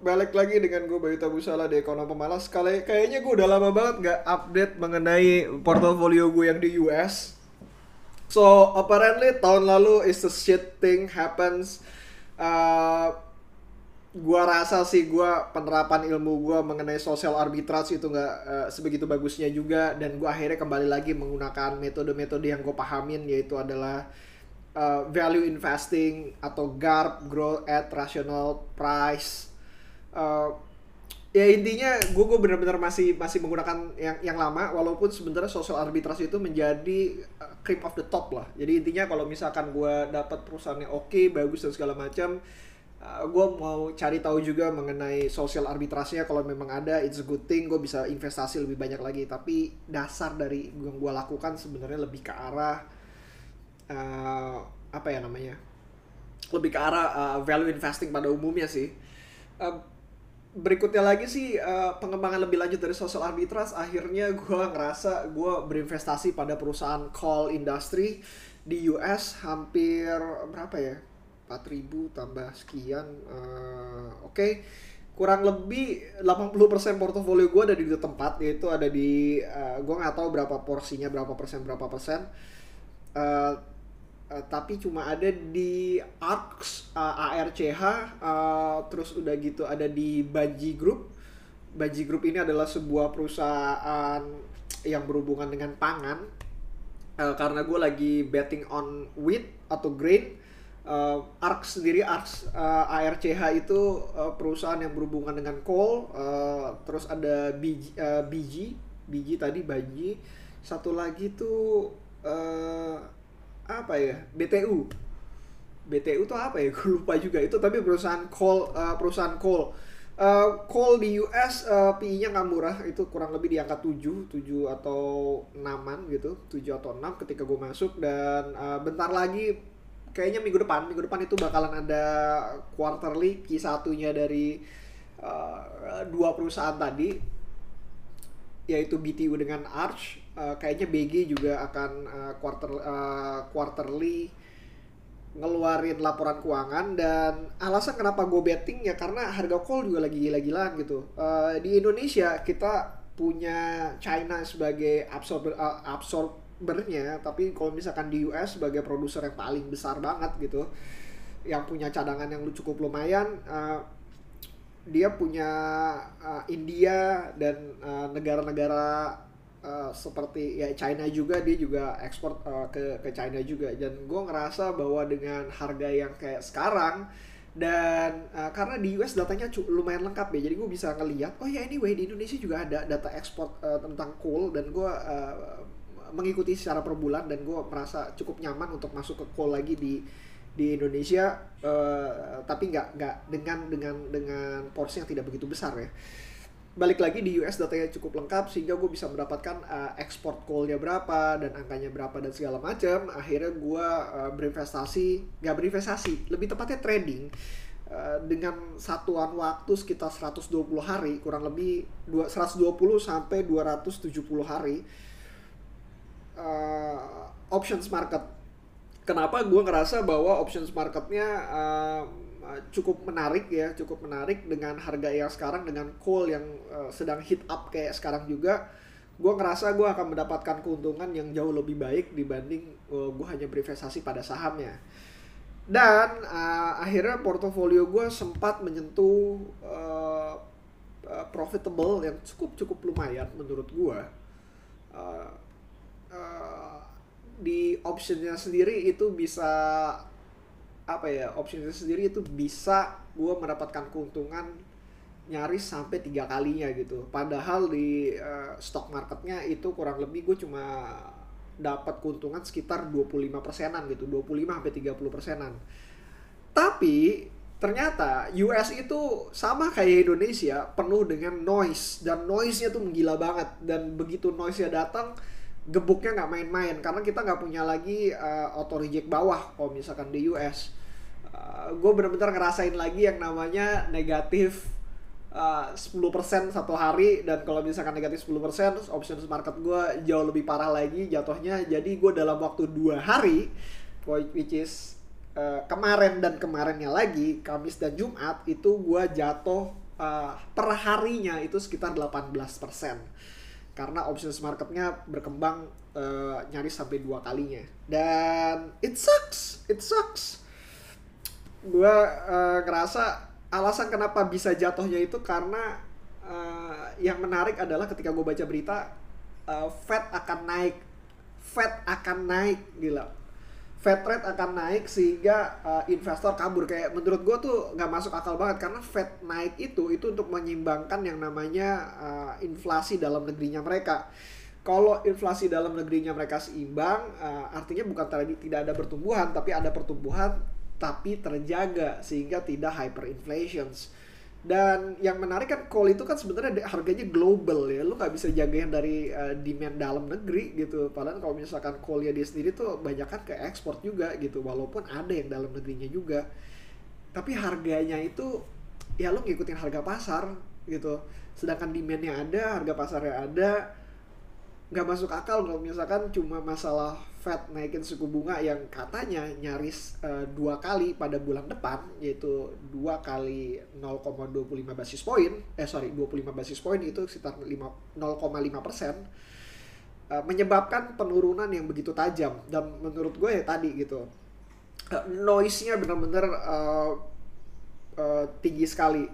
balik lagi dengan gue Bayu Tabusala di Ekonomi Pemalas. Kali kayaknya gue udah lama banget nggak update mengenai portofolio gue yang di US. So apparently tahun lalu is the shit thing happens. Uh, gua rasa sih gua penerapan ilmu gua mengenai social arbitrage itu nggak uh, sebegitu bagusnya juga dan gua akhirnya kembali lagi menggunakan metode-metode yang gue pahamin yaitu adalah uh, value investing atau GARP growth at rational price uh, ya intinya gue gue benar-benar masih masih menggunakan yang yang lama walaupun sebenarnya social arbitrage itu menjadi uh, cream of the top lah. Jadi intinya kalau misalkan gue dapat perusahaannya oke okay, bagus dan segala macam uh, gue mau cari tahu juga mengenai social arbitrase-nya. Kalau memang ada it's a good thing gue bisa investasi lebih banyak lagi. Tapi dasar dari yang gue lakukan sebenarnya lebih ke arah uh, apa ya namanya? Lebih ke arah uh, value investing pada umumnya sih. Uh, berikutnya lagi sih uh, pengembangan lebih lanjut dari social arbitrage. Akhirnya gue ngerasa gue berinvestasi pada perusahaan call industry di US hampir berapa ya? 4000 tambah sekian uh, oke. Okay. kurang lebih 80% portofolio gue ada di dua tempat yaitu ada di uh, gue nggak tahu berapa porsinya berapa persen berapa persen. Uh, Uh, tapi cuma ada di ARCS, uh, ARCH, uh, terus udah gitu ada di Baji Group. Baji Group ini adalah sebuah perusahaan yang berhubungan dengan pangan. Uh, karena gue lagi betting on wheat atau grain. Uh, ARCS sendiri, ARCS, uh, ARCH itu uh, perusahaan yang berhubungan dengan coal. Uh, terus ada BG, uh, BG, BG tadi Baji. Satu lagi tuh uh, apa ya? BTU BTU tuh apa ya? Gue lupa juga. Itu tapi perusahaan call uh, perusahaan call. Uh, call di US uh, PI-nya nggak murah. Itu kurang lebih di angka 7 7 atau 6 gitu. 7 atau 6 ketika gue masuk. Dan uh, bentar lagi kayaknya minggu depan. Minggu depan itu bakalan ada quarterly Q satunya dari uh, dua perusahaan tadi yaitu BTU dengan Arch uh, kayaknya BG juga akan uh, quarter uh, quarterly ngeluarin laporan keuangan dan alasan kenapa gue betting ya karena harga call juga lagi gila-gilaan gitu. Uh, di Indonesia kita punya China sebagai absorber uh, absorbernya tapi kalau misalkan di US sebagai produser yang paling besar banget gitu yang punya cadangan yang cukup lumayan uh, dia punya uh, India dan negara-negara uh, seperti ya China juga dia juga ekspor uh, ke ke China juga. Dan gue ngerasa bahwa dengan harga yang kayak sekarang dan uh, karena di US datanya lumayan lengkap ya. Jadi gue bisa ngeliat oh ya anyway di Indonesia juga ada data ekspor uh, tentang coal. Dan gue uh, mengikuti secara per bulan dan gue merasa cukup nyaman untuk masuk ke coal lagi di di Indonesia. Uh, tapi nggak nggak dengan dengan dengan porsi yang tidak begitu besar ya balik lagi di US datanya cukup lengkap sehingga gue bisa mendapatkan uh, ekspor coalnya berapa dan angkanya berapa dan segala macam akhirnya gue uh, berinvestasi nggak berinvestasi lebih tepatnya trading uh, dengan satuan waktu sekitar 120 hari kurang lebih 120 sampai 270 hari uh, options market. Kenapa gue ngerasa bahwa options marketnya uh, Eh, cukup menarik ya, cukup menarik dengan harga yang sekarang dengan coal yang uh, sedang hit up kayak sekarang juga. Gue ngerasa gue akan mendapatkan keuntungan yang jauh lebih baik dibanding uh, eh, gue hanya berinvestasi pada sahamnya. Dan uh, akhirnya portofolio gue sempat menyentuh uh, profitable yang cukup cukup lumayan menurut gue. Uh, uh, di optionnya sendiri itu bisa apa ya option itu sendiri itu bisa gue mendapatkan keuntungan nyaris sampai tiga kalinya gitu. Padahal di uh, stock marketnya itu kurang lebih gue cuma dapat keuntungan sekitar 25 persenan gitu 25 sampai 30 persenan. Tapi ternyata US itu sama kayak Indonesia penuh dengan noise dan noise-nya tuh menggila banget. Dan begitu noise-nya datang gebuknya nggak main-main karena kita nggak punya lagi uh, auto reject bawah kalau misalkan di US gue bener-bener ngerasain lagi yang namanya negatif uh, 10% satu hari. Dan kalau misalkan negatif 10% options market gue jauh lebih parah lagi jatuhnya. Jadi gue dalam waktu dua hari which is uh, kemarin dan kemarinnya lagi Kamis dan Jumat itu gue jatuh uh, per harinya itu sekitar 18% karena options marketnya berkembang uh, nyaris sampai dua kalinya. Dan it sucks it sucks gue uh, ngerasa alasan kenapa bisa jatuhnya itu karena uh, yang menarik adalah ketika gue baca berita uh, Fed akan naik. Fed akan naik gila. Fed rate akan naik sehingga uh, investor kabur. Kayak menurut gue tuh nggak masuk akal banget karena Fed naik itu itu untuk menyimbangkan yang namanya uh, inflasi dalam negerinya mereka. Kalau inflasi dalam negerinya mereka seimbang, uh, artinya bukan tidak ada pertumbuhan, tapi ada pertumbuhan tapi terjaga sehingga tidak hyperinflations. Dan yang menarik kan coal itu kan sebenarnya harganya global ya. Lu nggak bisa jagain dari uh, demand dalam negeri gitu. Padahal kalau misalkan coalnya dia sendiri tuh banyak kan ke ekspor juga gitu. Walaupun ada yang dalam negerinya juga. Tapi harganya itu ya lu ngikutin harga pasar gitu. Sedangkan demandnya ada, harga pasarnya ada. Nggak masuk akal kalau misalkan cuma masalah Fed naikin suku bunga yang katanya nyaris uh, dua kali pada bulan depan yaitu dua kali 0,25 basis point eh sorry 25 basis point itu sekitar 0,5 persen uh, menyebabkan penurunan yang begitu tajam. Dan menurut gue ya tadi gitu uh, noise-nya benar-benar uh, uh, tinggi sekali.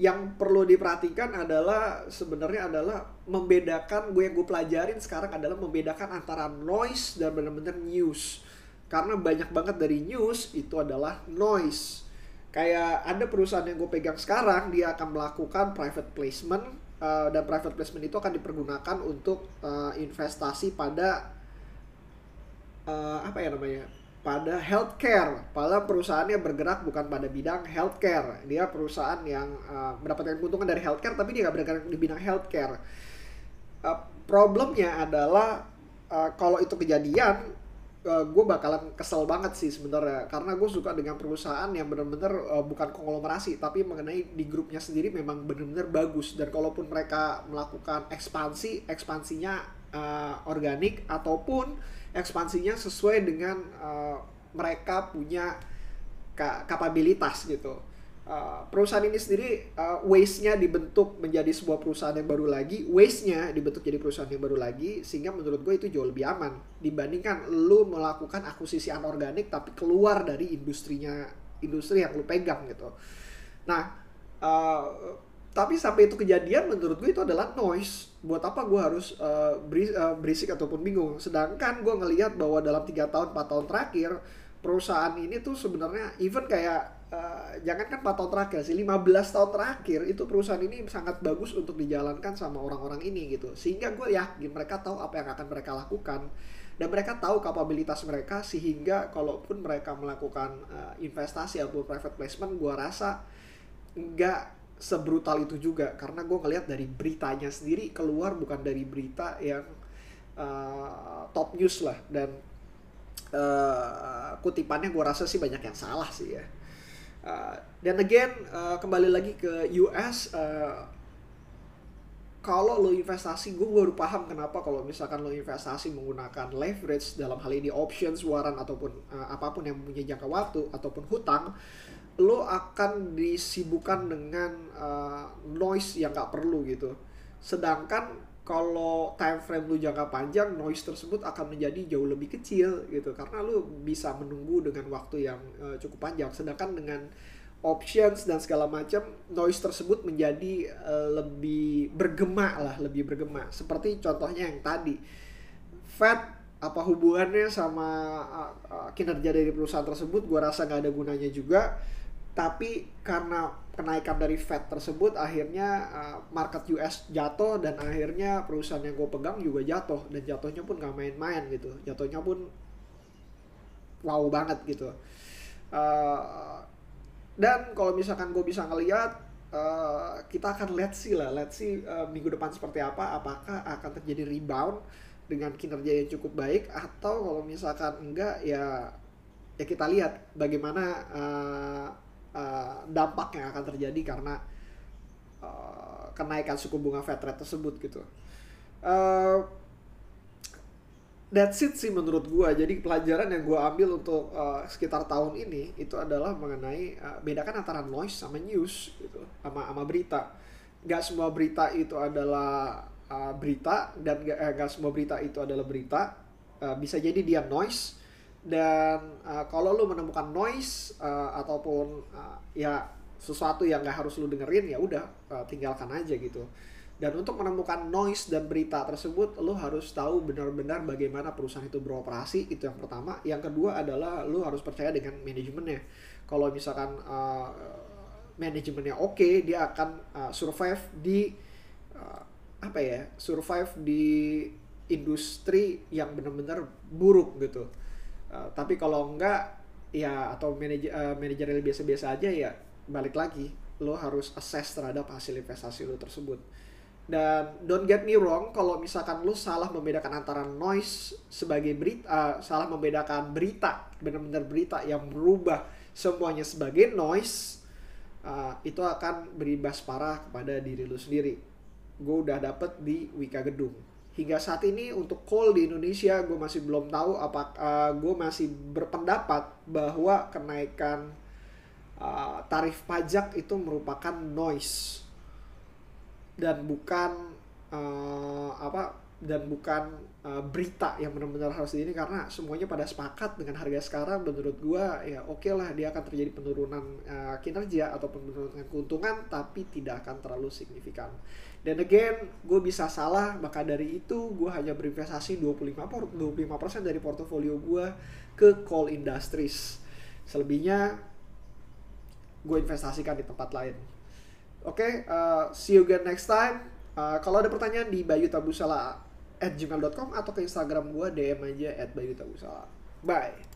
Yang perlu diperhatikan adalah sebenarnya adalah membedakan gue yang gue pelajarin sekarang adalah membedakan antara noise dan benar-benar news karena banyak banget dari news itu adalah noise kayak ada perusahaan yang gue pegang sekarang dia akan melakukan private placement uh, dan private placement itu akan dipergunakan untuk uh, investasi pada uh, apa ya namanya pada healthcare. Pada perusahaannya bergerak bukan pada bidang healthcare. Dia perusahaan yang uh, mendapatkan keuntungan dari healthcare, tapi dia nggak bergerak di bidang healthcare. Problemnya adalah uh, kalau itu kejadian, uh, gue bakalan kesel banget sih sebenarnya. Karena gue suka dengan perusahaan yang benar-benar uh, bukan konglomerasi, tapi mengenai di grupnya sendiri memang benar-benar bagus. Dan kalaupun mereka melakukan ekspansi, ekspansinya uh, organik ataupun ekspansinya sesuai dengan uh, mereka punya ka kapabilitas gitu. Uh, perusahaan ini sendiri uh, waste-nya dibentuk menjadi sebuah perusahaan yang baru lagi, waste-nya dibentuk jadi perusahaan yang baru lagi, sehingga menurut gue itu jauh lebih aman dibandingkan lu melakukan akuisisi anorganik tapi keluar dari industrinya industri yang lu pegang gitu. Nah, uh, tapi sampai itu kejadian menurut gue itu adalah noise. Buat apa gue harus uh, berisik ataupun bingung? Sedangkan gue ngelihat bahwa dalam tiga tahun 4 tahun terakhir perusahaan ini tuh sebenarnya even kayak uh, jangan kan 4 tahun terakhir sih 15 tahun terakhir itu perusahaan ini sangat bagus untuk dijalankan sama orang-orang ini gitu. Sehingga gue yakin mereka tahu apa yang akan mereka lakukan. Dan mereka tahu kapabilitas mereka sehingga kalaupun mereka melakukan uh, investasi atau private placement gue rasa nggak sebrutal itu juga. Karena gue ngeliat dari beritanya sendiri keluar bukan dari berita yang uh, top news lah. Dan uh, kutipannya gue rasa sih banyak yang salah sih ya uh, dan again uh, kembali lagi ke US uh, kalau lo investasi gue baru paham kenapa kalau misalkan lo investasi menggunakan leverage dalam hal ini options waran ataupun uh, apa pun yang punya jangka waktu ataupun hutang lo akan disibukkan dengan uh, noise yang gak perlu gitu. Sedangkan kalau time frame lu jangka panjang, noise tersebut akan menjadi jauh lebih kecil gitu karena lu bisa menunggu dengan waktu yang uh, cukup panjang. Sedangkan dengan options dan segala macam, noise tersebut menjadi uh, lebih bergema lah, lebih bergema. Seperti contohnya yang tadi, Fed apa hubungannya sama uh, uh, kinerja dari perusahaan tersebut? Gua rasa nggak ada gunanya juga tapi karena kenaikan dari Fed tersebut akhirnya uh, market US jatuh dan akhirnya perusahaan yang gue pegang juga jatuh dan jatuhnya pun gak main-main gitu. Jatuhnya pun wow banget gitu. Uh, dan kalau misalkan gue bisa ngeliat uh, kita akan lihat sih lah lihat sih uh, minggu depan seperti apa apakah akan terjadi rebound dengan kinerja yang cukup baik atau kalau misalkan enggak ya ya kita lihat bagaimana uh, uh, dampak yang akan terjadi karena uh, kenaikan suku bunga Fed rate tersebut gitu. Uh, that's it sih menurut gua. Jadi pelajaran yang gua ambil untuk uh, sekitar tahun ini itu adalah mengenai uh, bedakan antara noise sama news gitu sama sama berita. Gak semua berita itu adalah uh, berita dan gak, eh, gak semua berita itu adalah berita. Uh, bisa jadi dia noise dan uh, kalau lu menemukan noise uh, ataupun uh, ya sesuatu yang gak harus lu dengerin ya udah uh, tinggalkan aja gitu dan untuk menemukan noise dan berita tersebut, lo harus tahu benar-benar bagaimana perusahaan itu beroperasi. Itu yang pertama. Yang kedua adalah lo harus percaya dengan manajemennya. Kalau misalkan uh, manajemennya oke, okay, dia akan uh, survive di uh, apa ya? Survive di industri yang benar-benar buruk gitu. Uh, tapi kalau enggak, ya atau manajer uh, manajer biasa-biasa aja ya balik lagi lo harus assess terhadap hasil investasi lo tersebut dan don't get me wrong, kalau misalkan lu salah membedakan antara noise sebagai berita, uh, salah membedakan berita, benar-benar berita yang merubah semuanya sebagai noise, uh, itu akan berimbas parah kepada diri lu sendiri. Gue udah dapet di Wika Gedung. Hingga saat ini untuk call di Indonesia, gue masih belum tahu apa uh, gue masih berpendapat bahwa kenaikan uh, tarif pajak itu merupakan noise. Dan bukan uh, apa dan bukan uh, berita yang benar-benar harus ini. Karena semuanya pada sepakat dengan harga sekarang. Menurut gua ya oke okay lah dia akan terjadi penurunan uh, kinerja atau penurunan keuntungan tapi tidak akan terlalu signifikan. Dan again, gue bisa salah, maka dari itu gue hanya berinvestasi 25 25% dari portofolio gue ke coal industries. Selebihnya gue investasikan di tempat lain. Oke, okay, uh, see you again next time. Uh, kalau ada pertanyaan di bayutabusala at gmail.com atau ke Instagram gue DM aja at bayutabusala. Bye.